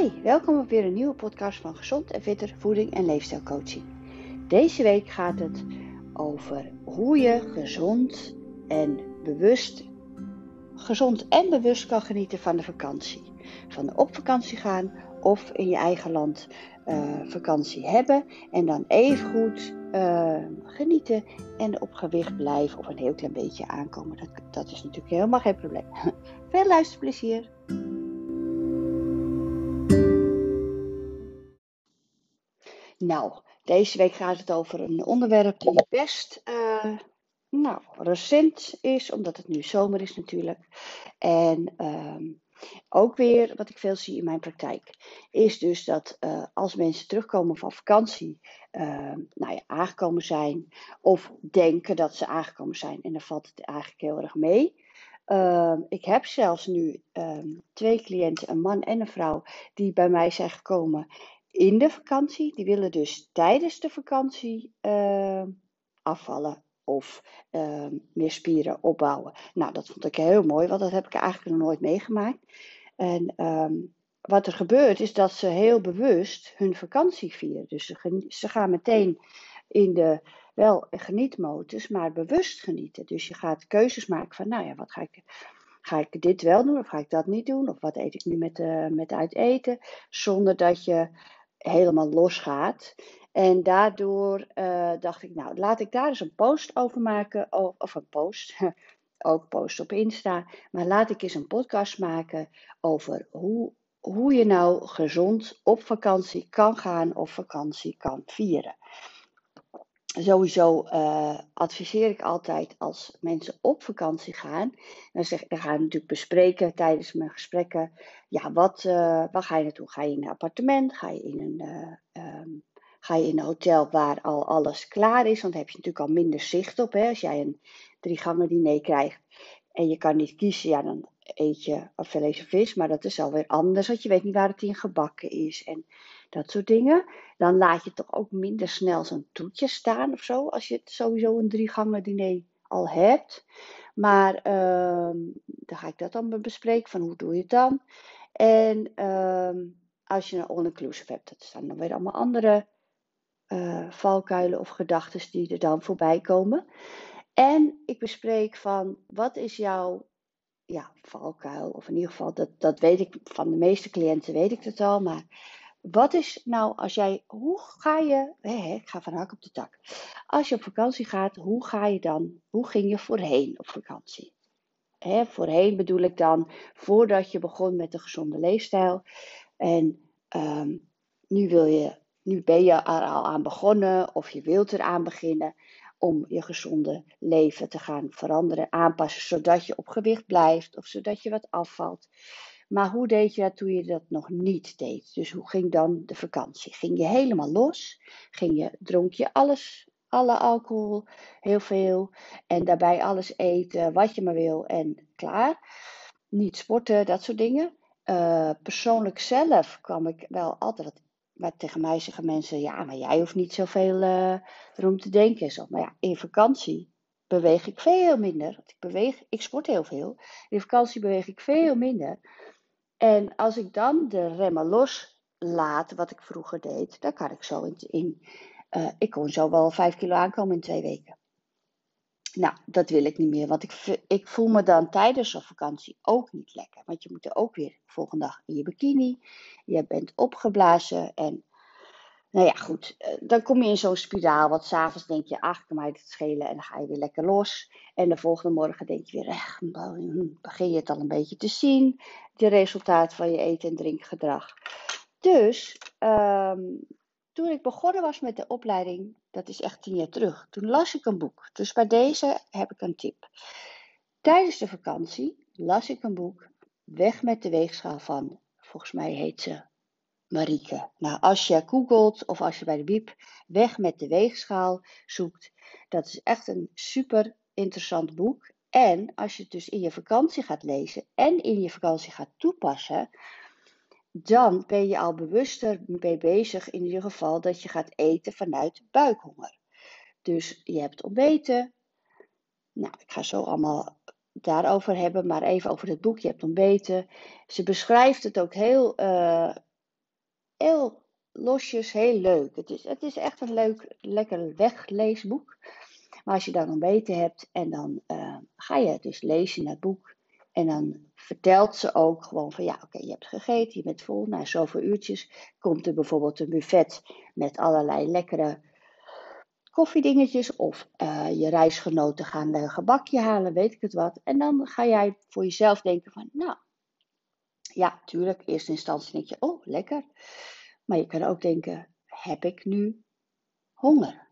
Hoi, welkom op weer een nieuwe podcast van Gezond en Fitter Voeding en Leefstijlcoaching. Deze week gaat het over hoe je gezond en bewust, gezond en bewust kan genieten van de vakantie. Van op vakantie gaan of in je eigen land uh, vakantie hebben en dan even goed uh, genieten en op gewicht blijven of een heel klein beetje aankomen. Dat, dat is natuurlijk helemaal geen probleem. Veel luisterplezier! Nou, deze week gaat het over een onderwerp die best uh, nou, recent is, omdat het nu zomer is natuurlijk. En uh, ook weer, wat ik veel zie in mijn praktijk, is dus dat uh, als mensen terugkomen van vakantie, uh, nou ja, aangekomen zijn, of denken dat ze aangekomen zijn, en dan valt het eigenlijk heel erg mee. Uh, ik heb zelfs nu twee cliënten, een man en een vrouw, die bij mij zijn gekomen in de vakantie. Die willen dus tijdens de vakantie uh, afvallen of uh, meer spieren opbouwen. Nou, dat vond ik heel mooi, want dat heb ik eigenlijk nog nooit meegemaakt. En um, wat er gebeurt is dat ze heel bewust hun vakantie vieren. Dus ze, ze gaan meteen in de wel genietmodus, maar bewust genieten. Dus je gaat keuzes maken van, nou ja, wat ga ik Ga ik dit wel doen of ga ik dat niet doen? Of wat eet ik nu met, uh, met uit eten? Zonder dat je helemaal losgaat. En daardoor uh, dacht ik, nou, laat ik daar eens een post over maken. Of, of een post, ook post op Insta. Maar laat ik eens een podcast maken over hoe, hoe je nou gezond op vakantie kan gaan of vakantie kan vieren sowieso uh, adviseer ik altijd als mensen op vakantie gaan. Dan, zeg, dan gaan we natuurlijk bespreken tijdens mijn gesprekken. Ja, wat, uh, waar ga je naartoe? Ga je in een appartement? Ga je in een, uh, um, ga je in een hotel waar al alles klaar is? Want dan heb je natuurlijk al minder zicht op. Hè? Als jij een drie gangen diner krijgt en je kan niet kiezen, ja, dan eet je of vis. Maar dat is alweer anders, want je weet niet waar het in gebakken is. En dat soort dingen. Dan laat je toch ook minder snel zo'n toetje staan of zo, als je sowieso een drie gangen diner al hebt. Maar uh, dan ga ik dat dan bespreken, van hoe doe je het dan? En uh, als je een all-inclusive hebt, dat staan dan weer allemaal andere uh, valkuilen of gedachten die er dan voorbij komen. En ik bespreek van, wat is jouw ja, valkuil? Of in ieder geval, dat, dat weet ik, van de meeste cliënten weet ik het al, maar wat is nou als jij, hoe ga je, hè, ik ga van hak op de tak. Als je op vakantie gaat, hoe ga je dan, hoe ging je voorheen op vakantie? Hè, voorheen bedoel ik dan voordat je begon met de gezonde leefstijl. En um, nu, wil je, nu ben je er al aan begonnen of je wilt eraan beginnen om je gezonde leven te gaan veranderen, aanpassen, zodat je op gewicht blijft of zodat je wat afvalt. Maar hoe deed je dat toen je dat nog niet deed? Dus hoe ging dan de vakantie? Ging je helemaal los? Ging je, dronk je alles, alle alcohol, heel veel. En daarbij alles eten, wat je maar wil en klaar. Niet sporten, dat soort dingen. Uh, persoonlijk zelf kwam ik wel altijd maar tegen mij zeggen mensen, ja, maar jij hoeft niet zoveel uh, erom te denken. Zo. Maar ja, in vakantie beweeg ik veel minder. Ik, beweeg, ik sport heel veel. In vakantie beweeg ik veel minder. En als ik dan de remmen loslaat, wat ik vroeger deed, dan kan ik zo in. uh, ik kon zo wel vijf kilo aankomen in twee weken. Nou, dat wil ik niet meer, want ik, ik voel me dan tijdens een vakantie ook niet lekker. Want je moet er ook weer volgende dag in je bikini. Je bent opgeblazen en nou ja, goed. Eh, dan kom je in zo'n spiraal. Want s'avonds denk je, ach, kan mij het schelen. En dan ga je weer lekker los. En de volgende morgen denk je weer, echt, hm, begin je het al een beetje te zien. De resultaat van je eten- en drinkgedrag. Dus, um, toen ik begonnen was met de opleiding, dat is echt tien jaar terug. Toen las ik een boek. Dus bij deze heb ik een tip. Tijdens de vakantie las ik een boek. Weg met de weegschaal van, volgens mij heet ze Marieke. Nou, als je googelt of als je bij de Biep weg met de weegschaal zoekt, dat is echt een super interessant boek. En als je het dus in je vakantie gaat lezen en in je vakantie gaat toepassen, dan ben je al bewuster mee bezig in ieder geval dat je gaat eten vanuit buikhonger. Dus je hebt ontbeten. Nou, ik ga zo allemaal daarover hebben, maar even over het boek. Je hebt ontbeten. Ze beschrijft het ook heel uh, heel losjes, heel leuk. Het is, het is echt een leuk, lekker wegleesboek. Maar als je dan ontbeten hebt en dan uh, ga je dus lezen in het boek. En dan vertelt ze ook gewoon van ja, oké, je hebt gegeten, je bent vol. Na zoveel uurtjes komt er bijvoorbeeld een buffet met allerlei lekkere koffiedingetjes. Of uh, je reisgenoten gaan een gebakje halen, weet ik het wat. En dan ga jij voor jezelf denken van nou, ja, tuurlijk, in eerste instantie denk je, oh, lekker. Maar je kan ook denken, heb ik nu honger?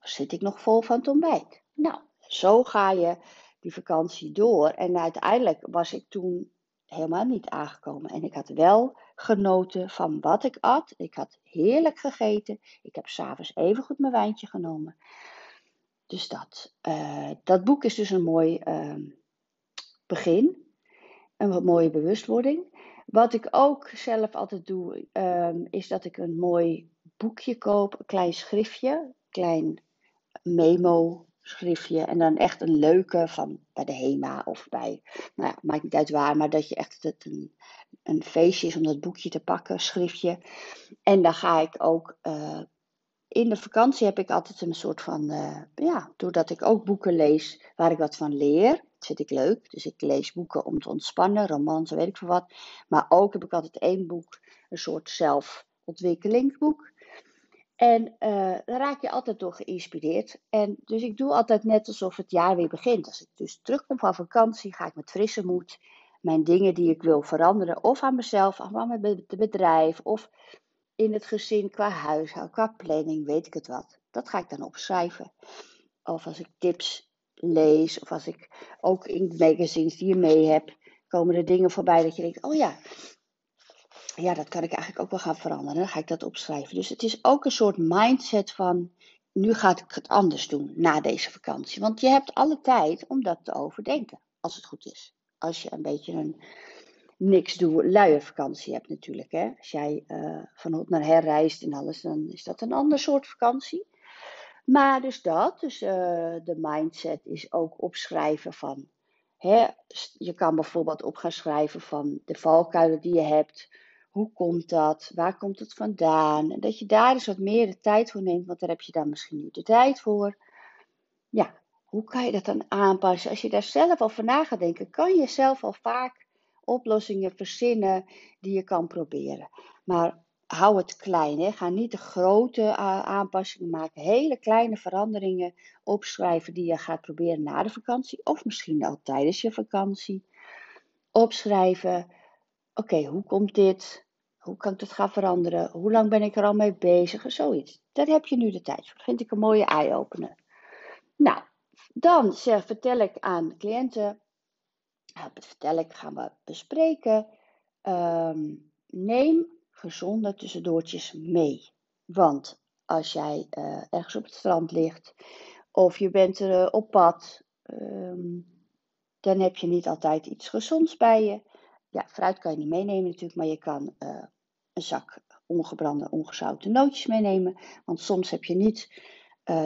Zit ik nog vol van het ontbijt? Nou, zo ga je die vakantie door. En uiteindelijk was ik toen helemaal niet aangekomen. En ik had wel genoten van wat ik at. Ik had heerlijk gegeten. Ik heb s'avonds even goed mijn wijntje genomen. Dus dat. Uh, dat boek is dus een mooi uh, begin. Een wat mooie bewustwording. Wat ik ook zelf altijd doe, um, is dat ik een mooi boekje koop. Een klein schriftje. Een klein memo schriftje. En dan echt een leuke van bij de HEMA of bij, nou ja, maakt niet uit waar, maar dat je echt het een, een feestje is om dat boekje te pakken, schriftje. En dan ga ik ook, uh, in de vakantie heb ik altijd een soort van, uh, ja, doordat ik ook boeken lees waar ik wat van leer. Dat vind ik leuk. Dus ik lees boeken om te ontspannen, romans, weet ik veel wat. Maar ook heb ik altijd één boek, een soort zelfontwikkelingsboek. En uh, daar raak je altijd door geïnspireerd. En dus ik doe altijd net alsof het jaar weer begint. Als ik dus terugkom van vakantie, ga ik met frisse moed mijn dingen die ik wil veranderen, of aan mezelf, of aan mijn bedrijf, of in het gezin qua huishouden, qua planning, weet ik het wat. Dat ga ik dan opschrijven. Of als ik tips lees, of als ik ook in magazines die je mee hebt, komen er dingen voorbij dat je denkt: oh ja, ja, dat kan ik eigenlijk ook wel gaan veranderen. Dan ga ik dat opschrijven. Dus het is ook een soort mindset van, nu ga ik het anders doen na deze vakantie. Want je hebt alle tijd om dat te overdenken, als het goed is. Als je een beetje een niks doen, luie vakantie hebt natuurlijk. Hè? Als jij uh, van hot naar her reist en alles, dan is dat een ander soort vakantie. Maar dus dat, dus uh, de mindset is ook opschrijven van, hè, je kan bijvoorbeeld op gaan schrijven van de valkuilen die je hebt hoe komt dat? Waar komt het vandaan? En dat je daar dus wat meer de tijd voor neemt, want daar heb je dan misschien nu de tijd voor. Ja, hoe kan je dat dan aanpassen? Als je daar zelf over na gaat denken, kan je zelf al vaak oplossingen verzinnen die je kan proberen. Maar hou het klein. Hè. Ga niet de grote aanpassingen maken. Hele kleine veranderingen opschrijven die je gaat proberen na de vakantie. Of misschien al tijdens je vakantie. Opschrijven. Oké, hoe komt dit? Hoe kan ik het gaan veranderen? Hoe lang ben ik er al mee bezig? Zoiets. Daar heb je nu de tijd voor. Vind ik een mooie eye-opener. Nou, dan zeg, vertel ik aan cliënten. Dat vertel ik, gaan we bespreken. Um, neem gezonde tussendoortjes mee. Want als jij uh, ergens op het strand ligt of je bent er uh, op pad, um, dan heb je niet altijd iets gezonds bij je. Ja, fruit kan je niet meenemen natuurlijk, maar je kan uh, een zak ongebrande, ongezouten nootjes meenemen. Want soms heb je niet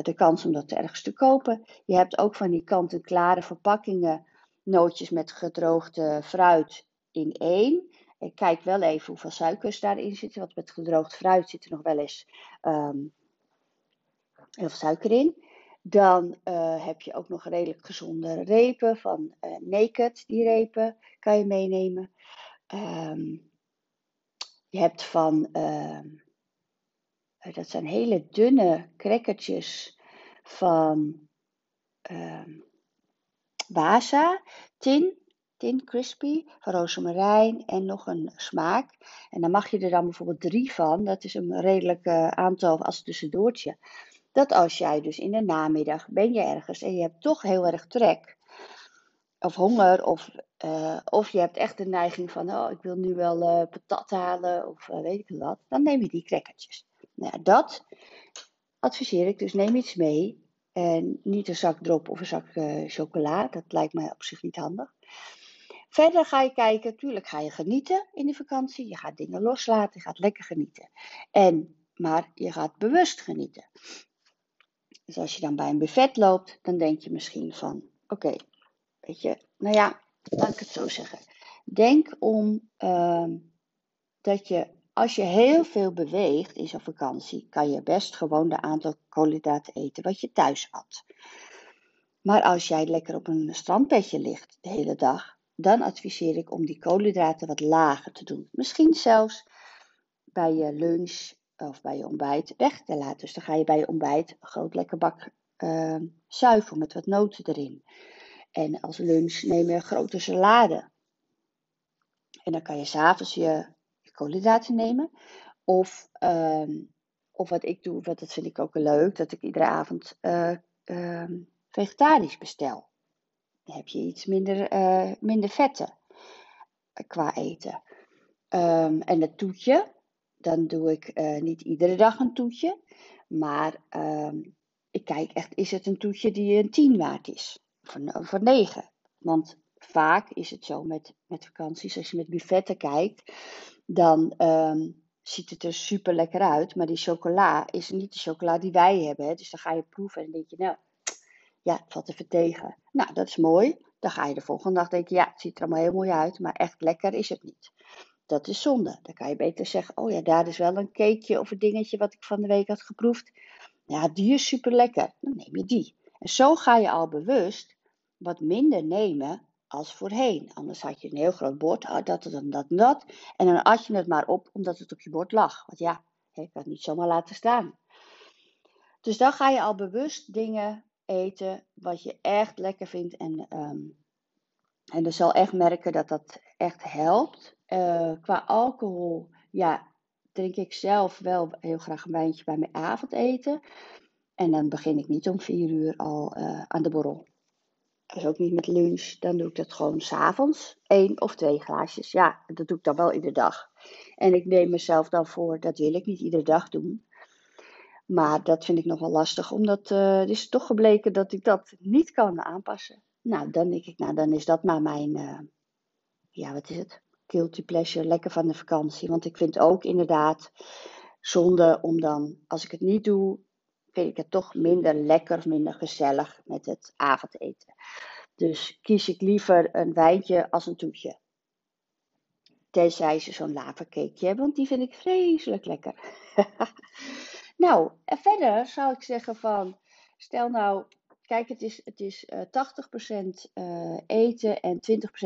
de kans om dat ergens te kopen. Je hebt ook van die kant-en-klare verpakkingen nootjes met gedroogde fruit in één. Ik kijk wel even hoeveel suikers daarin zitten. Want met gedroogd fruit zit er nog wel eens um, heel veel suiker in. Dan uh, heb je ook nog redelijk gezonde repen van uh, Naked. Die repen kan je meenemen. Um, je hebt van, uh, dat zijn hele dunne crackertjes van Waza, tin, tin crispy, van rozemarijn en nog een smaak. En dan mag je er dan bijvoorbeeld drie van, dat is een redelijk uh, aantal als tussendoortje. Dat als jij dus in de namiddag ben je ergens en je hebt toch heel erg trek, of honger, of, uh, of je hebt echt de neiging van, oh, ik wil nu wel uh, patat halen, of weet ik wat, dan neem je die crackertjes. Nou, dat adviseer ik, dus neem iets mee. En niet een zak drop of een zak chocola, dat lijkt mij op zich niet handig. Verder ga je kijken, natuurlijk ga je genieten in de vakantie. Je gaat dingen loslaten, je gaat lekker genieten. En, maar je gaat bewust genieten. Dus als je dan bij een buffet loopt, dan denk je misschien van, oké, Weet je, nou ja, laat ik het zo zeggen. Denk om uh, dat je als je heel veel beweegt in zo'n vakantie, kan je best gewoon de aantal koolhydraten eten wat je thuis had. Maar als jij lekker op een strandbedje ligt de hele dag, dan adviseer ik om die koolhydraten wat lager te doen. Misschien zelfs bij je lunch of bij je ontbijt weg te laten. Dus dan ga je bij je ontbijt een groot lekker bak uh, zuivel met wat noten erin. En als lunch neem je een grote salade. En dan kan je s'avonds je koolhydraten nemen. Of, uh, of wat ik doe, wat dat vind ik ook leuk, dat ik iedere avond uh, vegetarisch bestel. Heb je iets minder, uh, minder vetten qua eten. Um, en het toetje, dan doe ik uh, niet iedere dag een toetje. Maar um, ik kijk echt, is het een toetje die een 10 waard is? Of een, of een 9? Want vaak is het zo met, met vakanties, als je met buffetten kijkt, dan um, ziet het er super lekker uit. Maar die chocola is niet de chocola die wij hebben. Hè? Dus dan ga je proeven en dan denk je, nou, ja, valt even tegen. Nou, dat is mooi. Dan ga je de volgende dag denken, ja, het ziet er allemaal heel mooi uit, maar echt lekker is het niet. Dat is zonde. Dan kan je beter zeggen, oh ja, daar is wel een cakeje of een dingetje wat ik van de week had geproefd. Ja, die is super lekker. Dan neem je die. En zo ga je al bewust wat minder nemen als voorheen. Anders had je een heel groot bord, ah, dat, dat, dat, dat. En dan at je het maar op omdat het op je bord lag. Want ja, ik kan het niet zomaar laten staan. Dus dan ga je al bewust dingen eten wat je echt lekker vindt. En, um, en dan zal echt merken dat dat echt helpt. Uh, qua alcohol, ja, drink ik zelf wel heel graag een wijntje bij mijn avondeten. En dan begin ik niet om vier uur al uh, aan de borrel. Dus ook niet met lunch. Dan doe ik dat gewoon s'avonds. één of twee glaasjes. Ja, dat doe ik dan wel iedere dag. En ik neem mezelf dan voor, dat wil ik niet iedere dag doen. Maar dat vind ik nog wel lastig, omdat het is toch gebleken dat ik dat niet kan aanpassen. Nou, dan denk ik, nou, dan is dat maar mijn, uh, ja, wat is het? Guilty pleasure, lekker van de vakantie. Want ik vind ook inderdaad zonde om dan, als ik het niet doe, vind ik het toch minder lekker minder gezellig met het avondeten. Dus kies ik liever een wijntje als een toetje. Tenzij ze zo'n lavacakeje hebben, want die vind ik vreselijk lekker. nou, en verder zou ik zeggen van, stel nou, kijk, het is, het is uh, 80% uh, eten en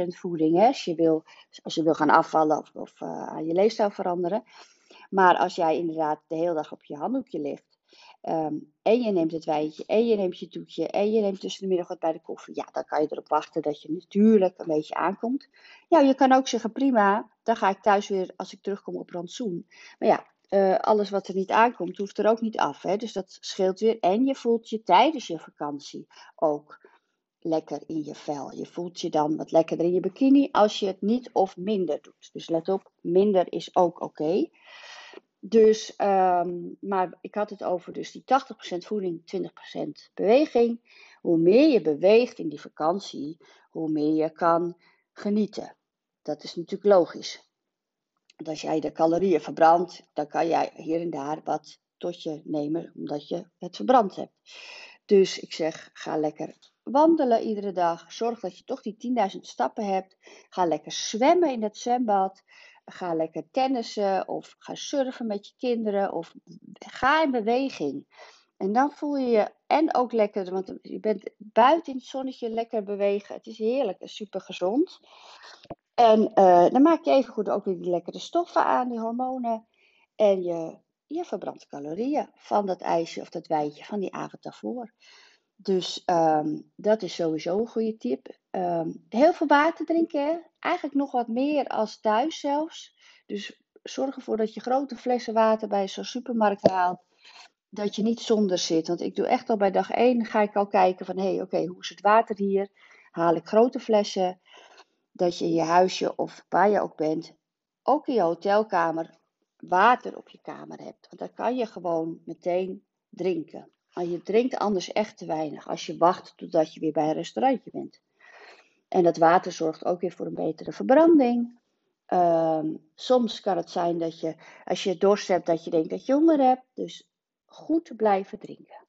20% voeding. Hè? Als, je wil, als je wil gaan afvallen of, of uh, aan je leefstijl veranderen. Maar als jij inderdaad de hele dag op je handdoekje ligt Um, en je neemt het wijntje, en je neemt je toetje, en je neemt tussen de middag wat bij de koffie. Ja, dan kan je erop wachten dat je natuurlijk een beetje aankomt. Ja, je kan ook zeggen, prima, dan ga ik thuis weer als ik terugkom op rantsoen. Maar ja, uh, alles wat er niet aankomt, hoeft er ook niet af. Hè? Dus dat scheelt weer. En je voelt je tijdens je vakantie ook lekker in je vel. Je voelt je dan wat lekkerder in je bikini als je het niet of minder doet. Dus let op, minder is ook oké. Dus, um, maar ik had het over dus die 80% voeding, 20% beweging. Hoe meer je beweegt in die vakantie, hoe meer je kan genieten. Dat is natuurlijk logisch. Want als jij de calorieën verbrandt, dan kan jij hier en daar wat tot je nemen, omdat je het verbrand hebt. Dus ik zeg, ga lekker wandelen iedere dag. Zorg dat je toch die 10.000 stappen hebt. Ga lekker zwemmen in het zwembad ga lekker tennissen of ga surfen met je kinderen of ga in beweging. En dan voel je je en ook lekker, want je bent buiten in het zonnetje lekker bewegen. Het is heerlijk en super gezond. En uh, dan maak je even goed ook weer die lekkere stoffen aan, die hormonen. En je, je verbrandt calorieën van dat ijsje of dat wijntje van die avond daarvoor. Dus um, dat is sowieso een goede tip. Um, heel veel water drinken. Eigenlijk nog wat meer als thuis zelfs. Dus zorg ervoor dat je grote flessen water bij zo'n supermarkt haalt. Dat je niet zonder zit. Want ik doe echt al bij dag 1 ga ik al kijken van hé, hey, oké, hoe is het water hier? Haal ik grote flessen. Dat je in je huisje of waar je ook bent, ook in je hotelkamer, water op je kamer hebt. Want dan kan je gewoon meteen drinken. Maar je drinkt anders echt te weinig als je wacht totdat je weer bij een restaurantje bent. En dat water zorgt ook weer voor een betere verbranding. Um, soms kan het zijn dat je, als je dorst hebt, dat je denkt dat je honger hebt. Dus goed blijven drinken.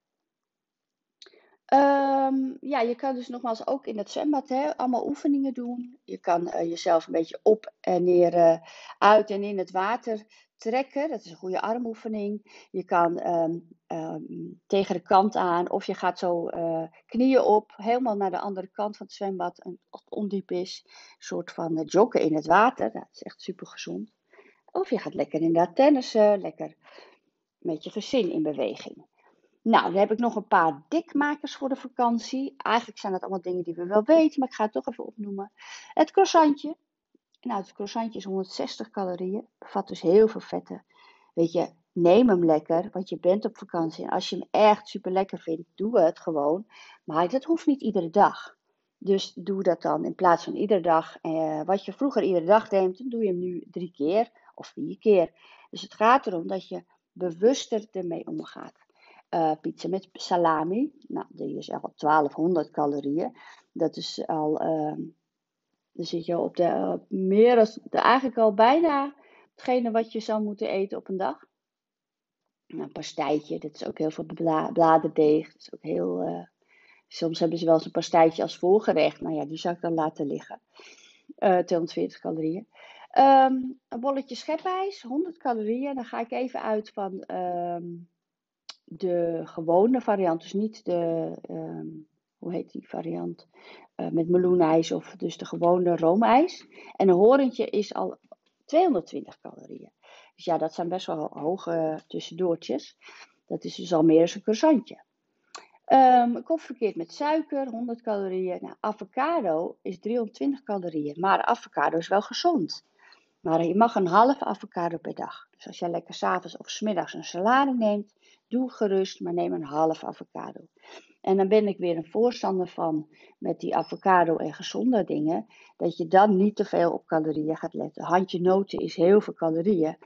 Um, ja, je kan dus nogmaals ook in het zwembad hè, allemaal oefeningen doen. Je kan uh, jezelf een beetje op en neer, uh, uit en in het water trekken, dat is een goede armoefening. Je kan ehm, ehm, tegen de kant aan of je gaat zo uh, knieën op, helemaal naar de andere kant van het zwembad, en het ondiep is. Een soort van joggen in het water, dat is echt super gezond. Of je gaat lekker inderdaad tennissen, lekker met je gezin in beweging. Nou, dan heb ik nog een paar dikmakers voor de vakantie. Eigenlijk zijn dat allemaal dingen die we wel weten, maar ik ga het toch even opnoemen. Het croissantje. Nou, het croissantje is 160 calorieën, bevat dus heel veel vetten. Weet je, neem hem lekker, want je bent op vakantie. En als je hem echt super lekker vindt, doe het gewoon. Maar dat hoeft niet iedere dag. Dus doe dat dan in plaats van iedere dag. Eh, wat je vroeger iedere dag neemt, dan doe je hem nu drie keer of vier keer. Dus het gaat erom dat je bewuster ermee omgaat. Uh, pizza met salami, nou, die is al 1200 calorieën. Dat is al, uh, dan zit je op de, meer dan, eigenlijk al bijna hetgene wat je zou moeten eten op een dag. Nou, een pastijtje, dat is ook heel veel bla, bladerdeeg. Dat is ook heel, eh, soms hebben ze wel eens een pastijtje als voorgerecht. Nou ja, die zou ik dan laten liggen. 240 calorieën. Um, een bolletje schepijs, 100 calorieën. Dan ga ik even uit van um, de gewone variant. Dus niet de, um, hoe heet die variant? Uh, met meloenijs of dus de gewone roomijs. En een horentje is al 220 calorieën. Dus ja, dat zijn best wel hoge tussendoortjes. Dat is dus al meer dan een croissantje. Um, verkeerd met suiker, 100 calorieën. Nou, avocado is 320 calorieën. Maar avocado is wel gezond. Maar je mag een halve avocado per dag. Dus als jij lekker s'avonds of smiddags een salade neemt, doe gerust, maar neem een halve avocado. En dan ben ik weer een voorstander van met die avocado en gezonde dingen, dat je dan niet te veel op calorieën gaat letten. Handje noten is heel veel calorieën,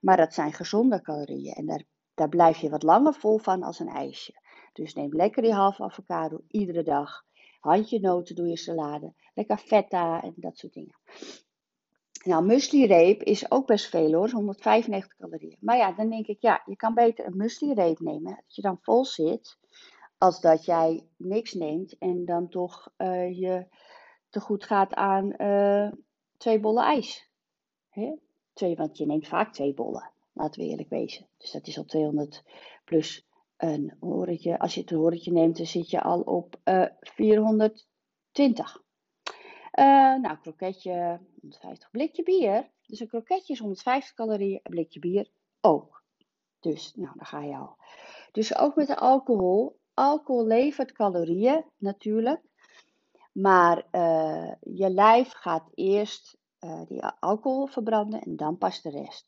maar dat zijn gezonde calorieën. En daar, daar blijf je wat langer vol van als een ijsje. Dus neem lekker die halve avocado iedere dag. Handje noten doe je salade. Lekker feta en dat soort dingen. Nou, muesli-reep is ook best veel hoor, 195 calorieën. Maar ja, dan denk ik, ja, je kan beter een muesli-reep nemen, dat je dan vol zit, als dat jij niks neemt en dan toch uh, je te goed gaat aan uh, twee bollen ijs. Hè? Twee, want je neemt vaak twee bollen, laten we eerlijk wezen. Dus dat is al 200 plus een horentje. Als je het horentje neemt, dan zit je al op uh, eh, 420. Uh, nou, kroketje 150 blikje bier. Dus een kroketje is 150 calorieën, een blikje bier ook. Dus, nou, daar ga je al. Dus ook met de alcohol. Alcohol levert calorieën natuurlijk. Maar uh, je lijf gaat eerst uh, die alcohol verbranden en dan pas de rest.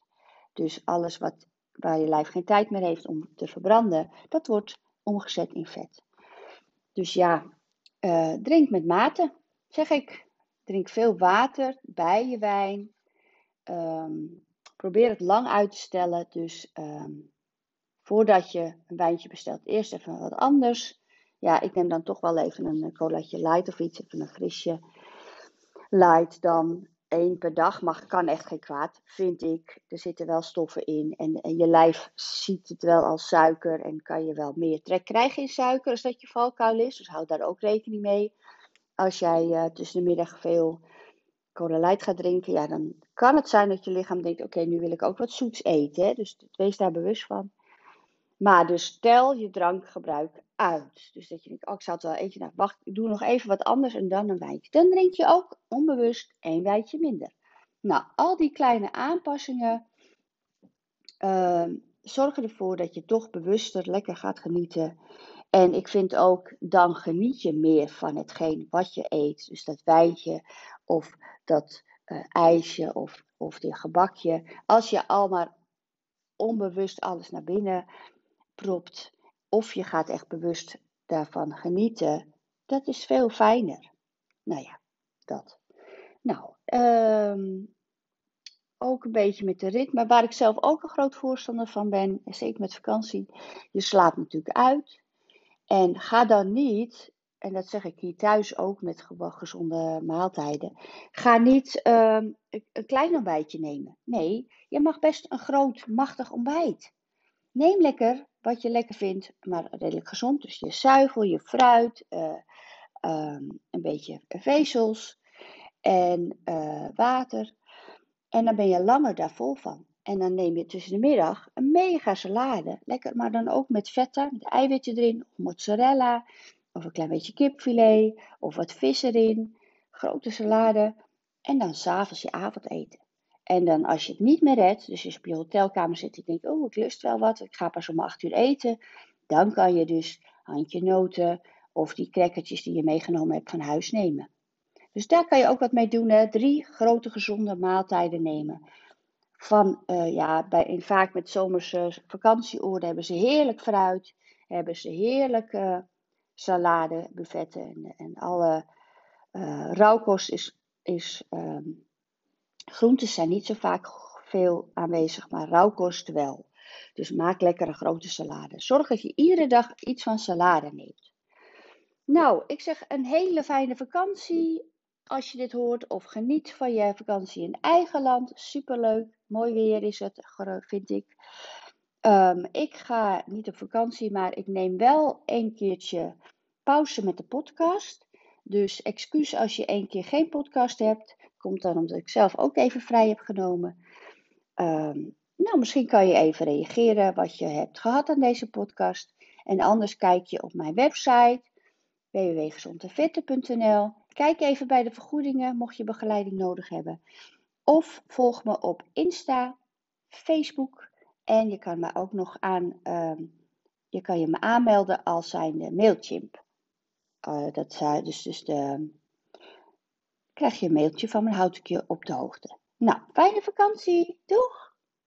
Dus alles wat, waar je lijf geen tijd meer heeft om te verbranden, dat wordt omgezet in vet. Dus ja, drink met mate, zeg ik. Drink veel water bij je wijn. Um, probeer het lang uit te stellen. Dus um, voordat je een wijntje bestelt, eerst even wat anders. Ja, ik neem dan toch wel even een colaatje light of iets, even een frisje light. Dan één per dag mag, kan echt geen kwaad, vind ik. Er zitten wel stoffen in en, en je lijf ziet het wel als suiker en kan je wel meer trek krijgen in suiker als dat je valkuil is. Dus houd daar ook rekening mee als jij uh, tussen de middag veel cola light gaat drinken, ja, dan kan het zijn dat je lichaam denkt: oké, nu wil ik ook wat zoets eten. Hè? Dus wees daar bewust van. Maar dus stel je drankgebruik uit. Dus dat je denkt: oh, ik zou het wel eentje. Nou, wacht, ik doe nog even wat anders en dan een wijntje. Dan drink je ook onbewust één wijntje minder. Nou, al die kleine aanpassingen uh, zorgen ervoor dat je toch bewuster lekker gaat genieten. En ik vind ook, dan geniet je meer van hetgeen wat je eet. Dus dat wijntje of dat uh, ijsje of, of dit gebakje. Als je al maar onbewust alles naar binnen propt. Of je gaat echt bewust daarvan genieten. Dat is veel fijner. Nou ja, dat. Nou, um, ook een beetje met de ritme. Waar ik zelf ook een groot voorstander van ben, zeker met vakantie. Je slaapt natuurlijk uit. En ga dan niet, en dat zeg ik hier thuis ook met gezonde maaltijden, ga niet uh, een klein ontbijtje nemen. Nee, je mag best een groot, machtig ontbijt. Neem lekker wat je lekker vindt, maar redelijk gezond. Dus je zuivel, je fruit, uh, um, een beetje vezels en uh, water. En dan ben je langer daar vol van. En dan neem je tussen de middag een mega salade. Lekker, maar dan ook met vetten, met eiwitten erin, of mozzarella, of een klein beetje kipfilet, of wat vis erin. Grote salade. En dan s'avonds je avondeten. En dan als je het niet meer redt, dus als je op je hotelkamer zit en denkt, oh ik lust wel wat, ik ga pas om 8 uur eten. Dan kan je dus handje noten of die crackertjes die je meegenomen hebt van huis nemen. Dus daar kan je ook wat mee doen. Hè? Drie grote gezonde maaltijden nemen. Van, uh, ja, bij, in, vaak met zomerse vakantieoorden hebben ze heerlijk fruit. Hebben ze heerlijke salade, buffetten en, en alle uh, rauwkost is, is um, groentes zijn niet zo vaak veel aanwezig, maar rauwkost wel. Dus maak lekkere grote salade. Zorg dat je iedere dag iets van salade neemt. Nou, ik zeg een hele fijne vakantie als je dit hoort. Of geniet van je vakantie in eigen land. Superleuk. Mooi weer is het, vind ik. Um, ik ga niet op vakantie, maar ik neem wel een keertje pauze met de podcast. Dus excuus als je één keer geen podcast hebt. Komt dan omdat ik zelf ook even vrij heb genomen. Um, nou, misschien kan je even reageren wat je hebt gehad aan deze podcast. En anders kijk je op mijn website www.gezondevette.nl. Kijk even bij de vergoedingen mocht je begeleiding nodig hebben. Of volg me op Insta, Facebook en je kan me ook nog aan, uh, je kan je me aanmelden als zijnde Mailchimp. Uh, dat uh, dus, dus de, krijg je een mailtje van mijn houd ik je op de hoogte. Nou, fijne vakantie. Doeg!